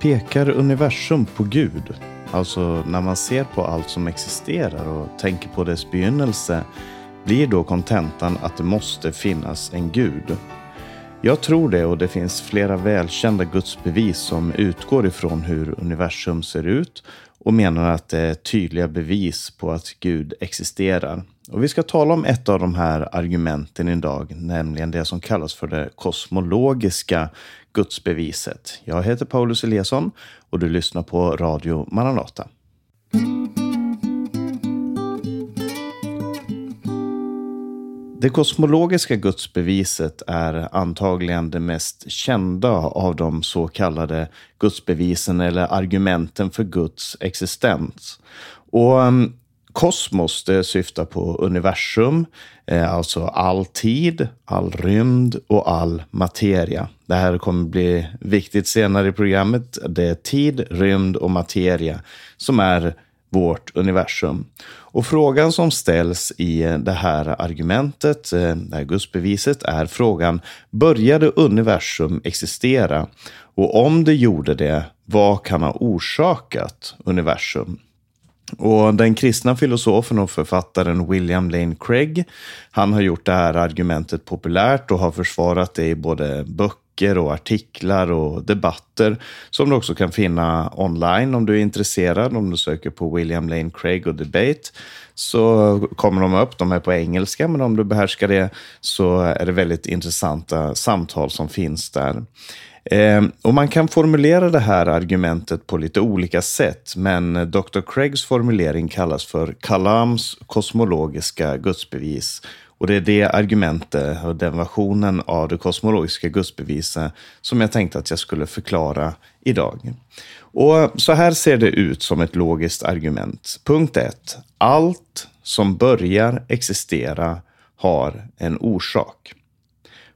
Pekar universum på Gud? Alltså när man ser på allt som existerar och tänker på dess begynnelse, blir då kontentan att det måste finnas en Gud? Jag tror det och det finns flera välkända gudsbevis som utgår ifrån hur universum ser ut och menar att det är tydliga bevis på att Gud existerar. Och vi ska tala om ett av de här argumenten idag, nämligen det som kallas för det kosmologiska gudsbeviset. Jag heter Paulus Eliasson och du lyssnar på Radio Maranata. Det kosmologiska gudsbeviset är antagligen det mest kända av de så kallade gudsbevisen eller argumenten för Guds existens. Och mm, kosmos det syftar på universum, eh, alltså all tid, all rymd och all materia. Det här kommer bli viktigt senare i programmet. Det är tid, rymd och materia som är vårt universum. Och frågan som ställs i eh, det här argumentet, eh, det här gudsbeviset, är frågan, började universum existera? Och om det gjorde det, vad kan ha orsakat universum? Och den kristna filosofen och författaren William Lane Craig, han har gjort det här argumentet populärt och har försvarat det i både böcker böcker och artiklar och debatter som du också kan finna online om du är intresserad. Om du söker på William Lane Craig och Debate så kommer de upp. De är på engelska, men om du behärskar det så är det väldigt intressanta samtal som finns där. Ehm, och man kan formulera det här argumentet på lite olika sätt, men eh, Dr. Craigs formulering kallas för Kalams kosmologiska gudsbevis och det är det argumentet och den versionen av det kosmologiska gudsbeviset som jag tänkte att jag skulle förklara idag. Och så här ser det ut som ett logiskt argument. Punkt 1. Allt som börjar existera har en orsak.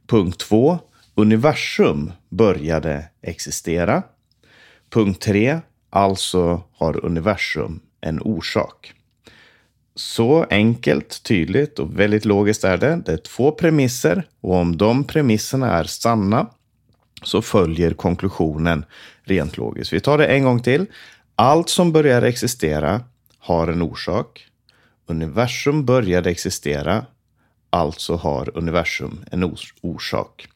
Punkt 2. Universum började existera. Punkt 3. Alltså har universum en orsak. Så enkelt, tydligt och väldigt logiskt är det. Det är två premisser och om de premisserna är sanna så följer konklusionen rent logiskt. Vi tar det en gång till. Allt som börjar existera har en orsak. Universum började existera, alltså har universum en orsak.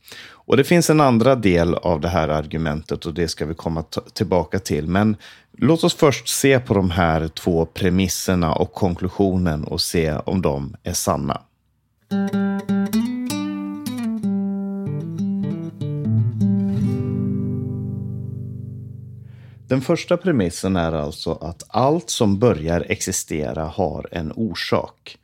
Och det finns en andra del av det här argumentet och det ska vi komma tillbaka till. Men låt oss först se på de här två premisserna och konklusionen och se om de är sanna. Den första premissen är alltså att allt som börjar existera har en orsak.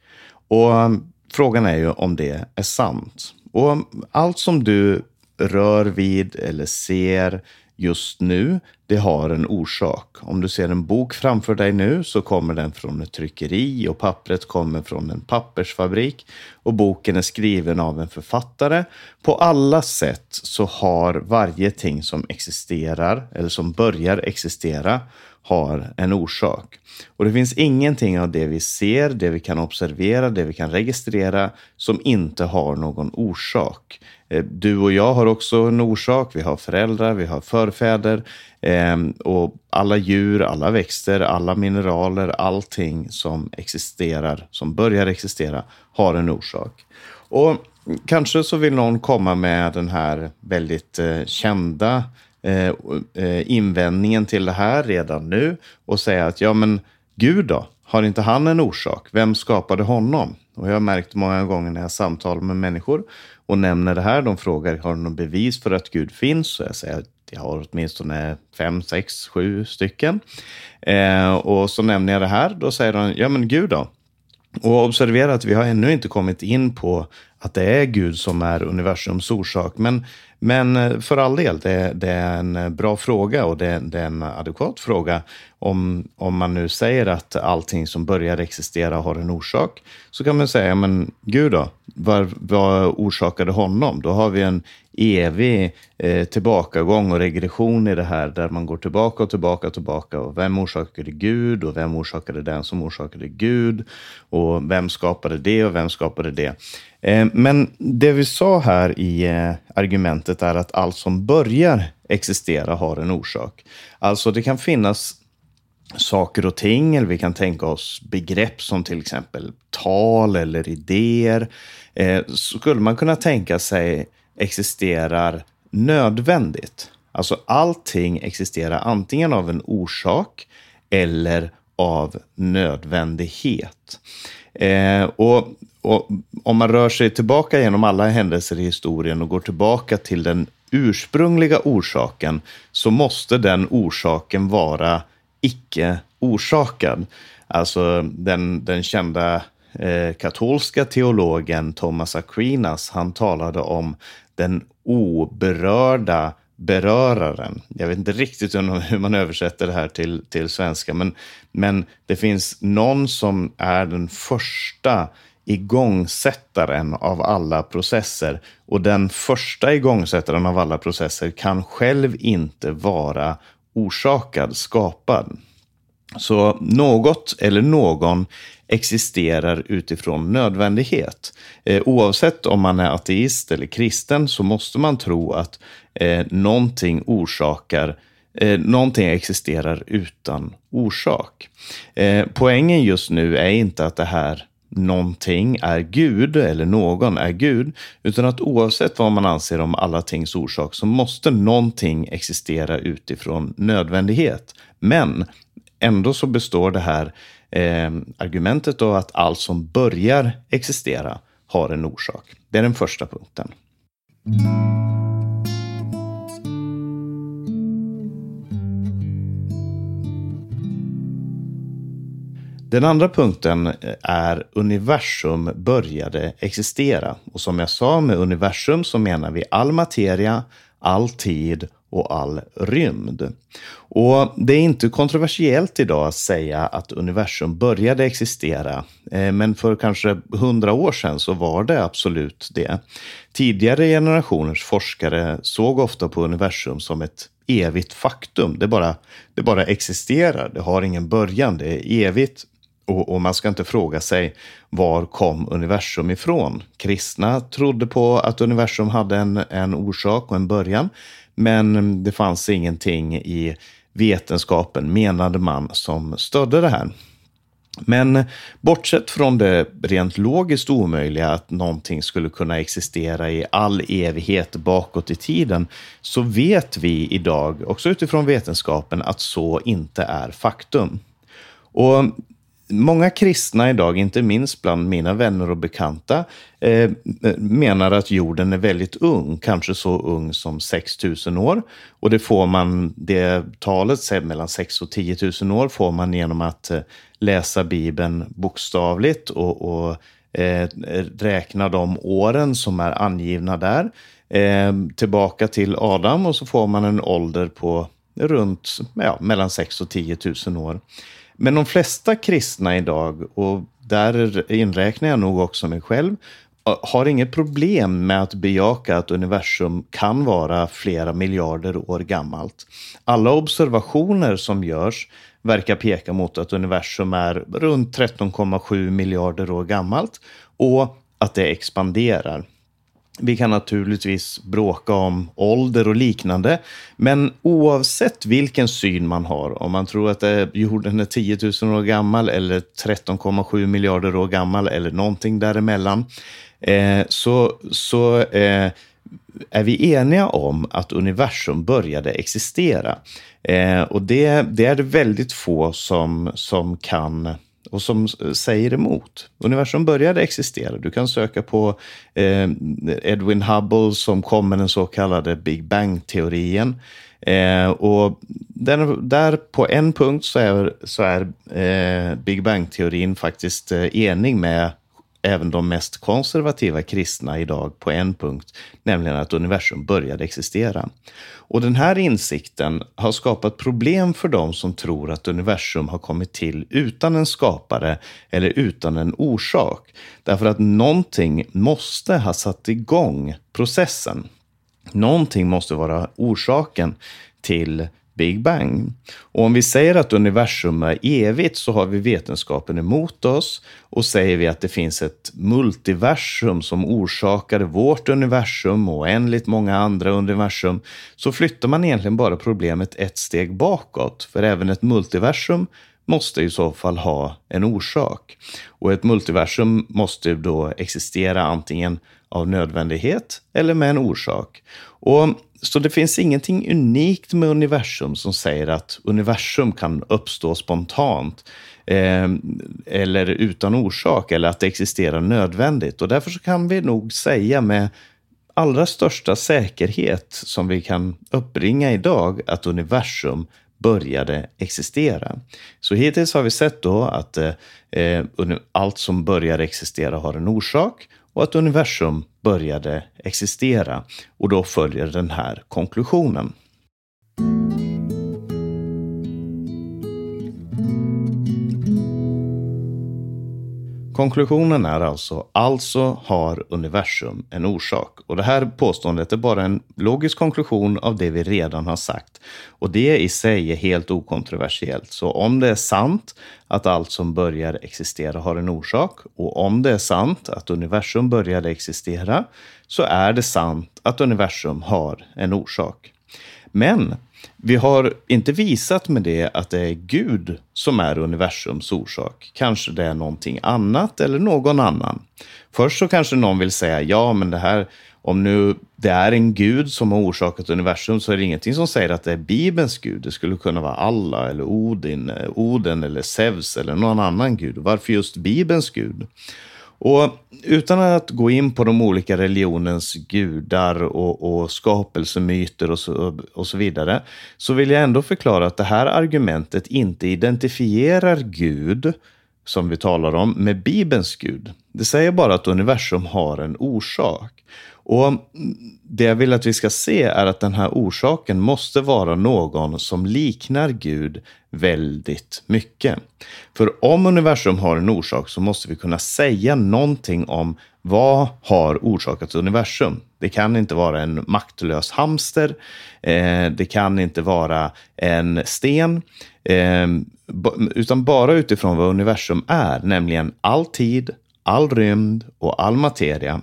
Och um, frågan är ju om det är sant. Och um, allt som du rör vid eller ser just nu, det har en orsak. Om du ser en bok framför dig nu så kommer den från ett tryckeri och pappret kommer från en pappersfabrik och boken är skriven av en författare. På alla sätt så har varje ting som existerar eller som börjar existera har en orsak. Och det finns ingenting av det vi ser, det vi kan observera, det vi kan registrera som inte har någon orsak. Eh, du och jag har också en orsak. Vi har föräldrar, vi har förfäder ehm, och alla djur, alla växter, alla mineraler, allting som existerar, som börjar existera, har en orsak. Och kanske så vill någon komma med den här väldigt eh, kända Eh, eh, invändningen till det här redan nu och säga att ja, men Gud då? Har inte han en orsak? Vem skapade honom? Och jag har märkt många gånger när jag samtalar med människor och nämner det här. De frågar, har du något bevis för att Gud finns? Och jag säger att jag har åtminstone fem, sex, sju stycken. Eh, och så nämner jag det här. Då säger de, ja men Gud då? Och observera att vi har ännu inte kommit in på att det är Gud som är universums orsak. Men, men eh, för all del, det, det är en eh, bra fråga och det, det, är en adekvat fråga. Om, om man nu säger att allting som börjar existera har en orsak, så kan man säga, men Gud då? Vad, vad orsakade honom? Då har vi en evig eh, tillbakagång och regression i det här, där man går tillbaka och tillbaka och tillbaka. Och vem orsakade Gud? Och vem orsakade den som orsakade Gud? Och vem skapade det och vem skapade det? Eh, men det vi sa här i eh, argumentet är att allt som börjar existera har en orsak. Alltså det kan finnas saker och ting, eller vi kan tänka oss begrepp som till exempel tal eller idéer. Eh, skulle man kunna tänka sig existerar nödvändigt. Alltså allting existerar antingen av en orsak eller av nödvändighet. Eh, och, och, om man rör sig tillbaka genom alla händelser i historien och går tillbaka till den ursprungliga orsaken så måste den orsaken vara icke orsakad. Alltså den, den kända eh, katolska teologen Thomas Aquinas, han talade om den oberörda beröraren. Jag vet inte riktigt hur man översätter det här till, till svenska, men, men det finns någon som är den första igångsättaren av alla processer. Och den första igångsättaren av alla processer kan själv inte vara orsakad, skapad. Så något eller någon existerar utifrån nödvändighet. Eh, oavsett om man är ateist eller kristen så måste man tro att eh, någonting orsakar eh, någonting existerar utan orsak. Eh, poängen just nu är inte att det här någonting är Gud eller någon är Gud, utan att oavsett vad man anser om alla tings orsak så måste någonting existera utifrån nödvändighet. Men ändå så består det här eh, argumentet då att allt som börjar existera har en orsak. Det är den första punkten. Den andra punkten är universum började existera. Och som jag sa med universum så menar vi all materia, all tid och all rymd. Och det är inte kontroversiellt idag att säga att universum började existera. Eh, men för kanske hundra år sedan så var det absolut det. Tidigare generationers forskare såg ofta på universum som ett evigt faktum. Det bara, det bara existerar, det har ingen början, det är evigt och, och, man ska inte fråga sig var kom universum ifrån? Kristna trodde på att universum hade en, en orsak och en början. Men det fanns ingenting i vetenskapen, menade man, som stödde det här. Men bortsett från det rent logiskt omöjliga att någonting skulle kunna existera i all evighet bakåt i tiden, så vet vi idag, också utifrån vetenskapen, att så inte är faktum. Och Många kristna idag, inte minst bland mina vänner och bekanta, eh, menar att jorden är väldigt ung, kanske så ung som 6000 år. Och det får man, det talet, mellan 6 och 10 000 år, får man genom att eh, läsa Bibeln bokstavligt och, och eh, räkna de åren som är angivna där. Eh, tillbaka till Adam och så får man en ålder på runt ja, mellan 6 och 10 000 år. Men de flesta kristna idag, och där inräknar jag nog också mig själv, har inget problem med att bejaka att universum kan vara flera miljarder år gammalt. Alla observationer som görs verkar peka mot att universum är runt 13,7 miljarder år gammalt och att det expanderar. Vi kan naturligtvis bråka om ålder och liknande. Men oavsett vilken syn man har, om man tror att eh, jorden är 10 000 år gammal eller 13,7 miljarder år gammal eller någonting däremellan, eh, så, så eh, är vi eniga om att universum började existera. Eh, och det, det är det väldigt få som, som kan och som eh, säger emot. Universum började existera. Du kan söka på eh, Edwin Hubble som kom med den så kallade Big Bang-teorin. Eh, och där, där, på en punkt så är, så är eh, Big Bang-teorin faktiskt eh, enig med även de mest konservativa kristna idag på en punkt, nämligen att universum började existera. Och den här insikten har skapat problem för de som tror att universum har kommit till utan en skapare eller utan en orsak. Därför att någonting måste ha satt igång processen. Någonting måste vara orsaken till Big Bang. Och om vi säger att universum är evigt så har vi vetenskapen emot oss. Och säger vi att det finns ett multiversum som orsakade vårt universum och oändligt många andra universum så flyttar man egentligen bara problemet ett steg bakåt. För även ett multiversum måste i så fall ha en orsak. Och ett multiversum måste då existera antingen av nödvändighet eller med en orsak. Och så det finns ingenting unikt med universum som säger att universum kan uppstå spontant eh, eller utan orsak eller att det existerar nödvändigt. Och därför så kan vi nog säga med allra största säkerhet som vi kan uppringa idag att universum började existera. Så hittills har vi sett då att eh, eh allt som börjar existera har en orsak och att universum började existera. Och då följer den här konklusionen. Konklusionen är alltså, alltså har universum en orsak. Och det här påståendet är bara en logisk konklusion av det vi redan har sagt. Och det i sig är helt okontroversiellt. Så om det är sant att allt som börjar existera har en orsak och om det är sant att universum började existera så är det sant att universum har en orsak. Men vi har inte visat med det att det är Gud som är universums orsak. Kanske det är någonting annat eller någon annan. Först så kanske någon vill säga, ja men det här, om nu det är en gud som har orsakat universum så är det ingenting som säger att det är Bibelns gud. Det skulle kunna vara Allah eller Odin, eh, Oden eller Zeus eller någon annan gud. Varför just Bibelns gud? Och utan att gå in på de olika religionens gudar och, och skapelsemyter och så, och så vidare, så vill jag ändå förklara att det här argumentet inte identifierar Gud, som vi talar om, med Bibelns Gud. Det säger bara att universum har en orsak. Och det jag vill att vi ska se är att den här orsaken måste vara någon som liknar Gud väldigt mycket. För om universum har en orsak så måste vi kunna säga någonting om vad har orsakat universum. Det kan inte vara en maktlös hamster. Eh, det kan inte vara en sten. Eh, utan bara utifrån vad universum är, nämligen all tid, all rymd och all materia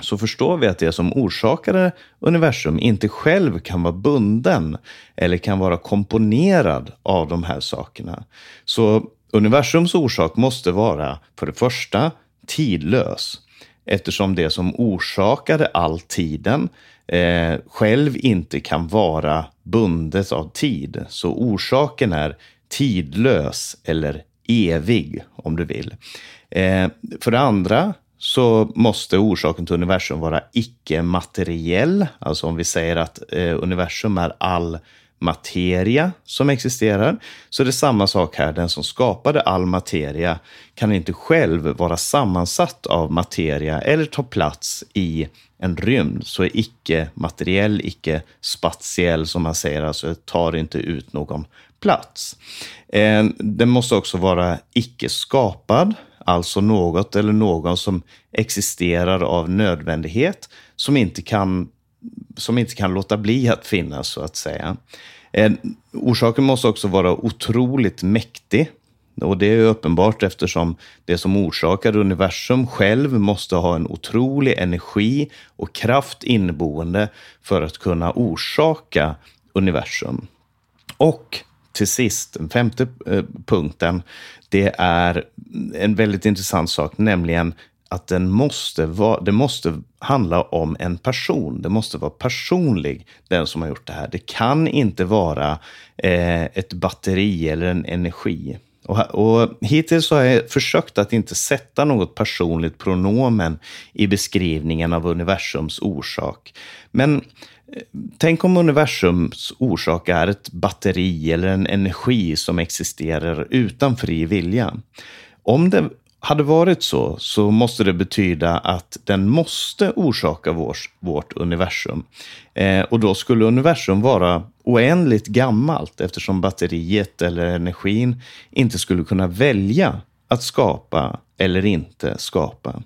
så förstår vi att det som orsakade universum inte själv kan vara bunden eller kan vara komponerad av de här sakerna. Så universums orsak måste vara för det första tidlös eftersom det som orsakade all tiden eh, själv inte kan vara bundet av tid. Så orsaken är tidlös eller evig om du vill. Eh, för det andra så måste orsaken till universum vara icke-materiell. Alltså om vi säger att eh, universum är all materia som existerar, så är det samma sak här. Den som skapade all materia kan inte själv vara sammansatt av materia eller ta plats i en rymd. Så är icke-materiell, icke-spatiell, som man säger, alltså tar inte ut någon plats. Eh, den måste också vara icke-skapad, alltså något eller någon som existerar av nödvändighet, som inte kan, som inte kan låta bli att finnas, så att säga. Eh, orsaken måste också vara otroligt mäktig. Och det är uppenbart eftersom det som orsakar universum själv måste ha en otrolig energi och kraft inneboende för att kunna orsaka universum. Och till sist, den femte eh, punkten, det är en väldigt intressant sak, nämligen att den måste vara, det måste handla om en person. Det måste vara personlig, den som har gjort det här. Det kan inte vara eh, ett batteri eller en energi. Och, och hittills har jag försökt att inte sätta något personligt pronomen i beskrivningen av universums orsak. Men Tänk om universums orsak är ett batteri eller en energi som existerar utan fri vilja. Om det hade varit så, så måste det betyda att den måste orsaka vårt, vårt universum. Eh, och då skulle universum vara oändligt gammalt eftersom batteriet eller energin inte skulle kunna välja att skapa eller inte skapa.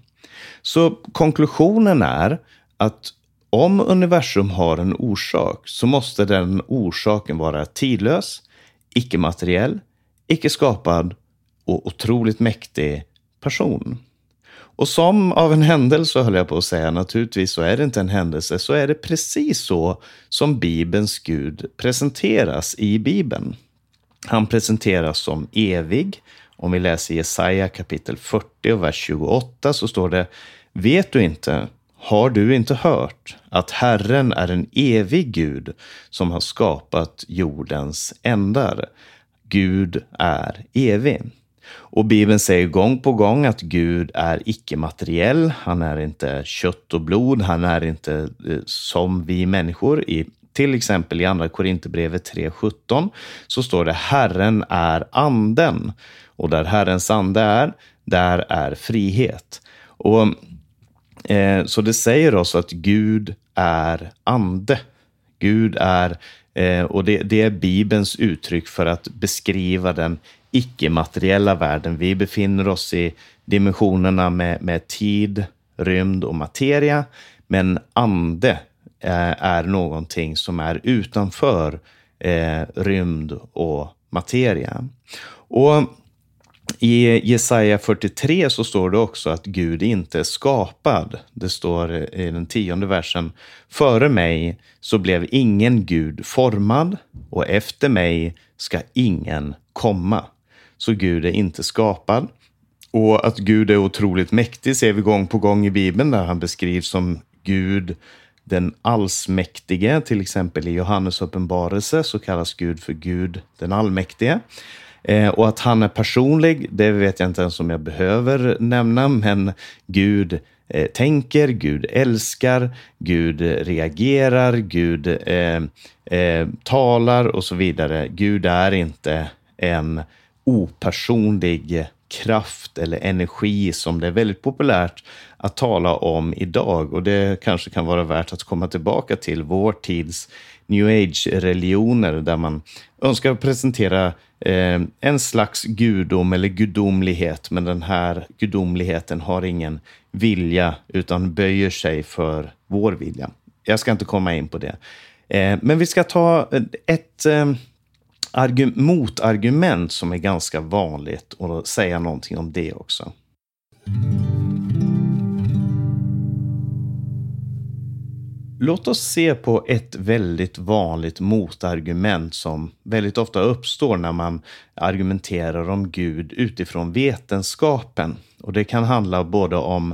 Så konklusionen är att om universum har en orsak så måste den orsaken vara tidlös, icke-materiell, icke-skapad och otroligt mäktig person. Och som av en händelse, höll jag på att säga, naturligtvis så är det inte en händelse, så är det precis så som Bibelns Gud presenteras i Bibeln. Han presenteras som evig. Om vi läser Jesaja kapitel 40 och vers 28 så står det Vet du inte, har du inte hört att Herren är en evig Gud som har skapat jordens ändar? Gud är evig. Och Bibeln säger gång på gång att Gud är icke-materiell. Han är inte kött och blod. Han är inte eh, som vi människor. I, till exempel i Andra Korinthierbrevet 3.17 så står det Herren är anden. Och där Herrens ande är, där är frihet. Och, eh, så det säger oss att Gud är ande. Gud är, eh, och det, det är Bibelns uttryck för att beskriva den icke-materiella världen. Vi befinner oss i dimensionerna med, med tid, rymd och materia. Men ande eh, är någonting som är utanför eh, rymd och materia. Och i Jesaja 43 så står det också att Gud inte är skapad. Det står i den tionde versen. Före mig så blev ingen Gud formad och efter mig ska ingen komma så Gud är inte skapad. Och att Gud är otroligt mäktig ser vi gång på gång i Bibeln där han beskrivs som Gud den allsmäktige. Till exempel i Johannes uppenbarelse så kallas Gud för Gud den allmäktige. Eh, och att han är personlig, det vet jag inte ens om jag behöver nämna, men Gud eh, tänker, Gud älskar, Gud reagerar, Gud eh, eh talar och så vidare. Gud är inte en opersonlig kraft eller energi som det är väldigt populärt att tala om idag. Och det kanske kan vara värt att komma tillbaka till vår tids new age-religioner där man önskar presentera eh, en slags gudom eller gudomlighet. Men den här gudomligheten har ingen vilja utan böjer sig för vår vilja. Jag ska inte komma in på det. Eh, men vi ska ta ett eh, motargument som är ganska vanligt och säga någonting om det också. Låt oss se på ett väldigt vanligt motargument som väldigt ofta uppstår när man argumenterar om Gud utifrån vetenskapen. Och det kan handla både om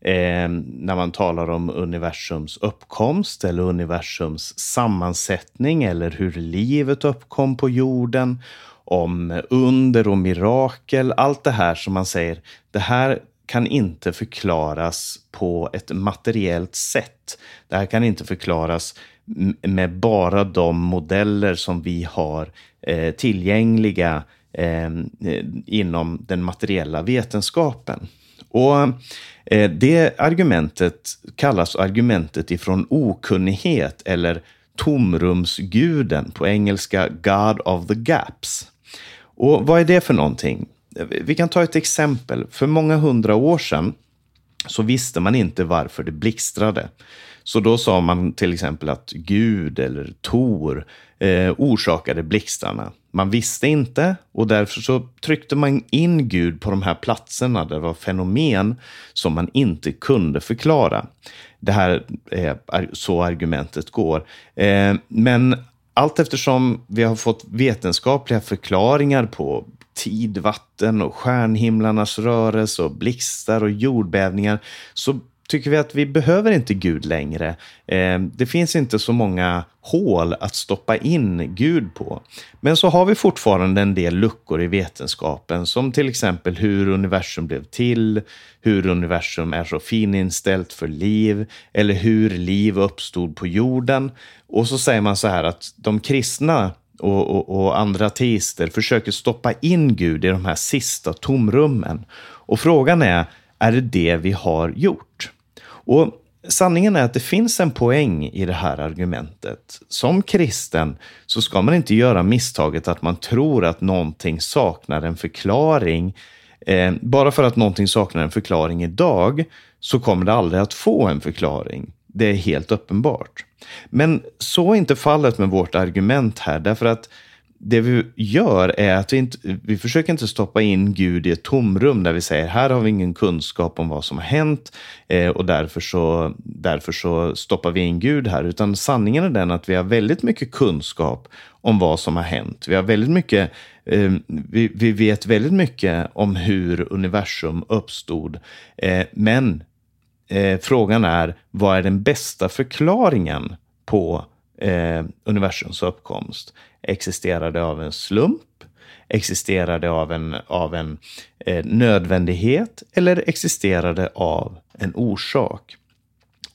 eh, när man talar om universums uppkomst eller universums sammansättning eller hur livet uppkom på jorden, om under och mirakel, allt det här som man säger, det här kan inte förklaras på ett materiellt sätt. Det här kan inte förklaras med bara de modeller som vi har eh, tillgängliga ehm, eh, inom den materiella vetenskapen. Och eh, det argumentet kallas argumentet ifrån okunnighet eller tomrumsguden, på engelska God of the Gaps. Och vad är det för någonting? Vi kan ta ett exempel. För många hundra år sedan så visste man inte varför det blixtrade. Så då sa man till exempel att Gud eller Tor eh, orsakade blixtarna. Man visste inte och därför så tryckte man in Gud på de här platserna där det var fenomen som man inte kunde förklara. Det här är så argumentet går. Eh, men allt eftersom vi har fått vetenskapliga förklaringar på tid, vatten och stjärnhimlarnas rörelse och blixtar och jordbävningar så tycker vi att vi behöver inte Gud längre. Eh, det finns inte så många hål att stoppa in Gud på. Men så har vi fortfarande en del luckor i vetenskapen, som till exempel hur universum blev till, hur universum är så fininställt för liv, eller hur liv uppstod på jorden. Och så säger man så här att de kristna och, och, och andra ateister försöker stoppa in Gud i de här sista tomrummen. Och frågan är, är det det vi har gjort? Och Sanningen är att det finns en poäng i det här argumentet. Som kristen så ska man inte göra misstaget att man tror att någonting saknar en förklaring. Eh, bara för att någonting saknar en förklaring idag så kommer det aldrig att få en förklaring. det är helt uppenbart. Men så är inte fallet med vårt argument här, därför att det vi gör är att vi, inte, vi försöker inte stoppa in Gud i ett tomrum där vi säger här har vi ingen kunskap om vad som har hänt eh, och därför så, därför så stoppar vi in Gud här. Utan sanningen är den att vi har väldigt mycket kunskap om vad som har hänt. Vi, har väldigt mycket, eh, vi, vi, vet väldigt mycket om hur universum uppstod. Eh, men eh, frågan är, vad är den bästa förklaringen på eh, universums uppkomst? Existerar det av en slump? Existerar det av en, av en eh, nödvändighet? Eller existerar det av en orsak?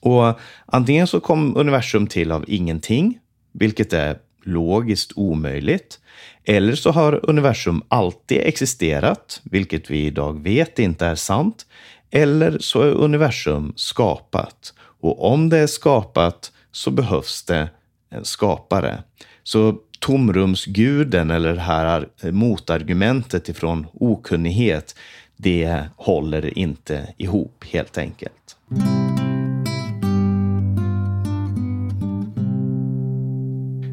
Och antingen så kom universum till av ingenting, vilket är logiskt omöjligt. Eller så har universum alltid existerat, vilket vi idag vet inte är sant. Eller så är universum skapat. Och om det är skapat så behövs det en skapare. Så tomrumsguden eller det här motargumentet ifrån okunnighet, det håller inte ihop helt enkelt.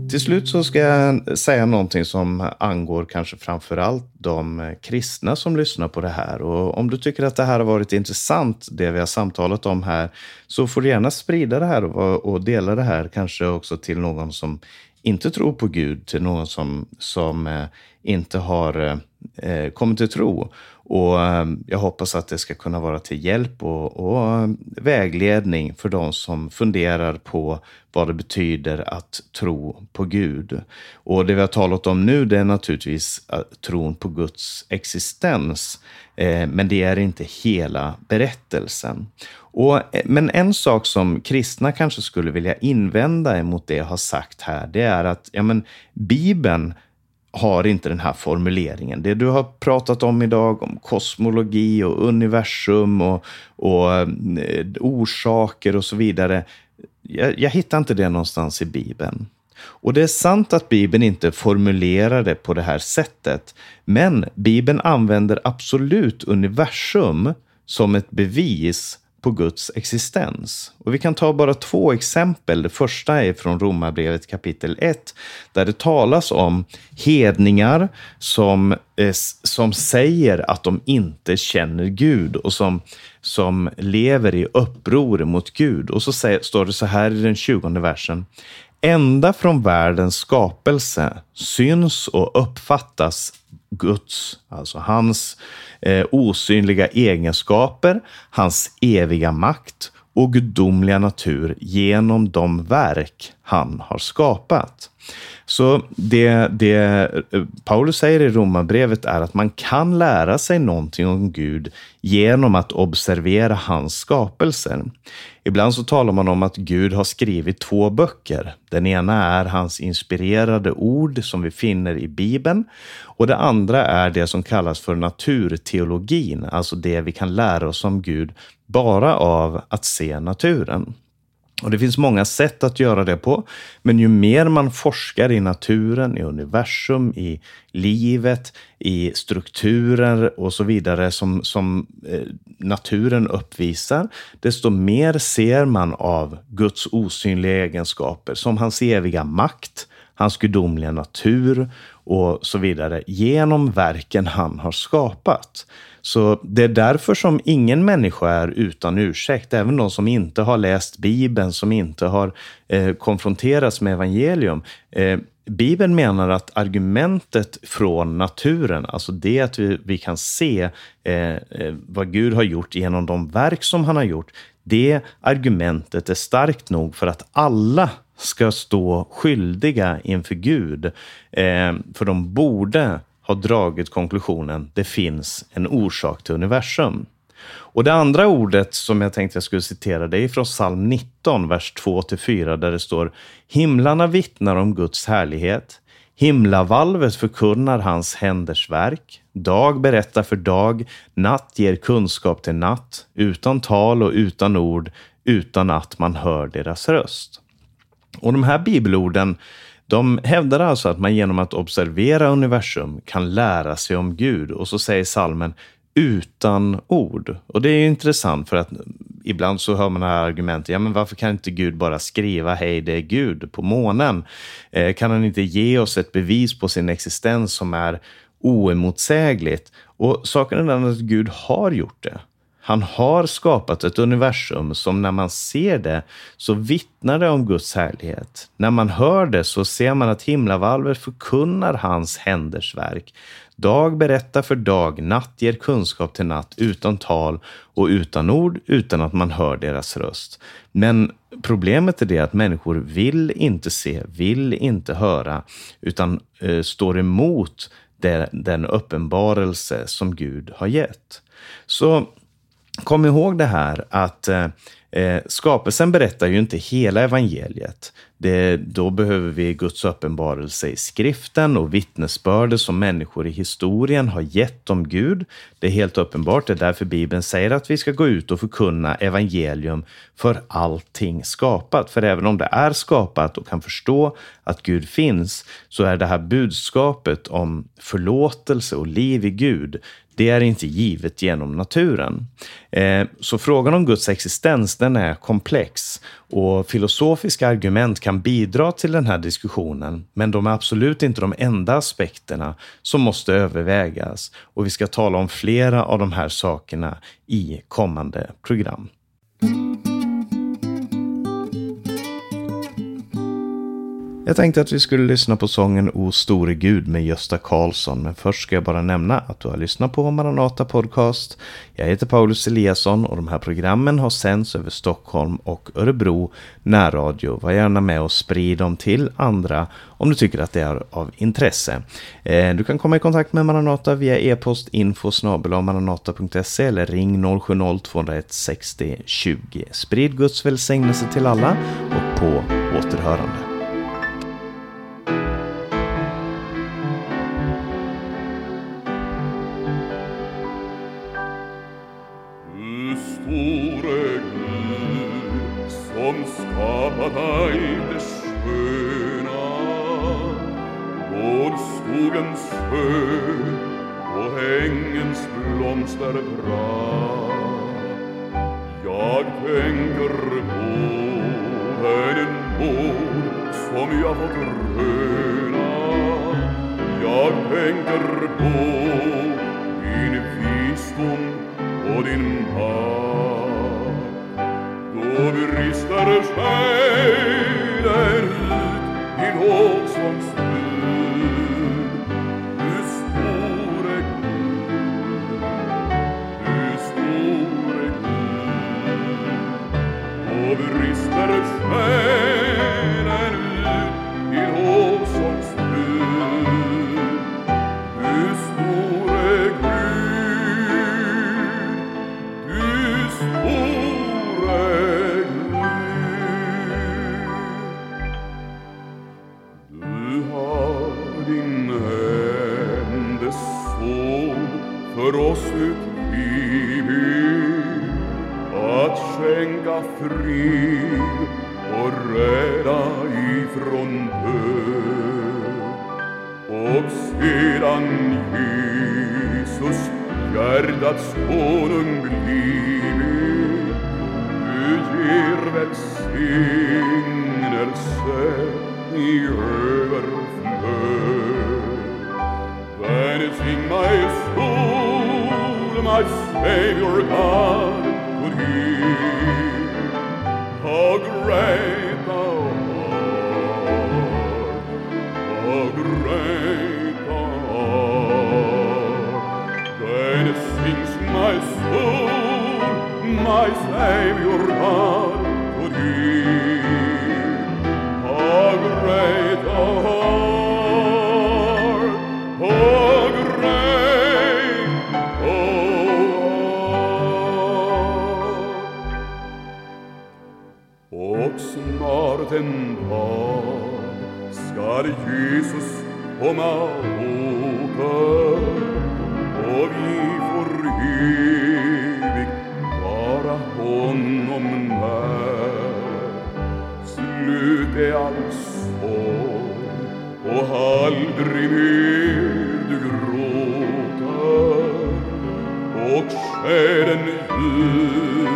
Till slut så ska jag säga någonting som angår kanske framför allt de kristna som lyssnar på det här. Och om du tycker att det här har varit intressant, det vi har samtalat om här, så får du gärna sprida det här och dela det här kanske också till någon som inte tror på Gud, till någon som, som eh, inte har eh, eh, kommit till tro. Och ehm, jag hoppas att det ska kunna vara till hjälp och, och, ehm, vägledning för de som funderar på vad det betyder att tro på Gud. Och det vi har talat om nu, det är naturligtvis eh, tron på Guds existens. Eh, men det är inte hela berättelsen. Och, eh, men en sak som kristna kanske skulle vilja invända emot det jag har sagt här, det är att ja, men, Bibeln har inte den här formuleringen. Det du har pratat om idag, om kosmologi och universum och, och eh, orsaker och så vidare. Jag, jag hittar inte det någonstans i Bibeln. Och det är sant att Bibeln inte formulerar det på det här sättet, men Bibeln använder absolut universum som ett bevis på Guds existens. Och vi kan ta bara två exempel. Det första är från Romarbrevet kapitel 1, där det talas om hedningar som, eh, som säger att de inte känner Gud och som, som lever i uppror mot Gud. Och så säger, står det så här i den 20 versen. Ända från världens skapelse syns och uppfattas Guds, alltså hans eh, osynliga egenskaper, hans eviga makt och gudomliga natur genom de verk han har skapat. Så det, det eh, Paulus säger i Romarbrevet är att man kan lära sig någonting om Gud genom att observera hans skapelser. Ibland så talar man om att Gud har skrivit två böcker. Den ena är hans inspirerade ord som vi finner i Bibeln och det andra är det som kallas för naturteologin, alltså det vi kan lära oss om Gud bara av att se naturen. Och Det finns många sätt att göra det på, men ju mer man forskar i naturen, i universum, i livet, i strukturer och så vidare som, som eh, naturen uppvisar, desto mer ser man av Guds osynliga egenskaper, som hans eviga makt, hans gudomliga natur och så vidare, genom verken han har skapat. Så det är därför som ingen människa är utan ursäkt. Även de som inte har läst Bibeln, som inte har eh, konfronterats med evangelium. Eh, Bibeln menar att argumentet från naturen, alltså det att vi, vi kan se eh, eh vad Gud har gjort genom de verk som han har gjort, det argumentet är starkt nog för att alla ska stå skyldiga inför Gud. Eh, för de borde har dragit konklusionen det finns en orsak till universum. Och det andra ordet som jag tänkte jag skulle citera, det är från psalm 19, vers 2-4, där det står Himlarna vittnar om Guds härlighet. Himlavalvet förkunnar hans händers verk. Dag berättar för dag, natt ger kunskap till natt, utan tal och utan ord, utan att man hör deras röst. Och de här bibelorden de hävdar alltså att man genom att observera universum kan lära sig om Gud. Och så säger salmen utan ord. Och det är intressant för att ibland så hör man det här argumentet, ja men varför kan inte Gud bara skriva hej det är Gud på månen? Eh, kan han inte ge oss ett bevis på sin existens som är oemotsägligt? Och saken är den att Gud har gjort det. Han har skapat ett universum som när man ser det så vittnar det om Guds härlighet. När man hör det så ser man att himlavalvet förkunnar hans händers verk. Dag berättar för dag, natt ger kunskap till natt utan tal och utan ord, utan att man hör deras röst. Men problemet är det att människor vill inte se, vill inte höra, utan eh, står emot det, den uppenbarelse som Gud har gett. Så kom ihåg det här att eh, eh, skapelsen berättar ju inte hela evangeliet. Det, då behöver vi Guds uppenbarelse i skriften och vittnesbördet som människor i historien har gett om Gud. Det är helt uppenbart, det är därför Bibeln säger att vi ska gå ut och förkunna evangelium för allting skapat. För även om det är skapat och kan förstå att Gud finns, så är det här budskapet om förlåtelse och liv i Gud, det är inte givet genom naturen. Eh, så frågan om Guds existens, den är komplex och filosofiska argument kan bidra till den här diskussionen, men de är absolut inte de enda aspekterna som måste övervägas. Och vi ska tala om flera av de här sakerna i kommande program. Jag tänkte att vi skulle lyssna på sången O store Gud med Gösta Karlsson. Men först ska jag bara nämna att du har lyssnat på Maranata Podcast. Jag heter Paulus Eliasson och de här programmen har sänds över Stockholm och Örebro närradio. Var gärna med och sprid dem till andra om du tycker att det är av intresse. Eh, du kan komma i kontakt med Maranata via e-post info maranata.se eller ring 070-201 60 20. Sprid Guds välsignelse till alla och på återhörande. Spirit. My Savior God, could hear how great thou art, how great my soul, my Savior God, could hear. How great thou art, skall Jesus komma åter och vi evigt vara honom när. Slut är all sorg och aldrig mer du gråter och själen jublar